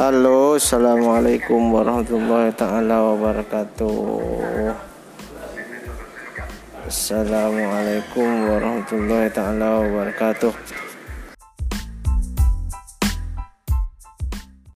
Halo, assalamualaikum warahmatullahi taala wabarakatuh. Assalamualaikum warahmatullahi taala wabarakatuh.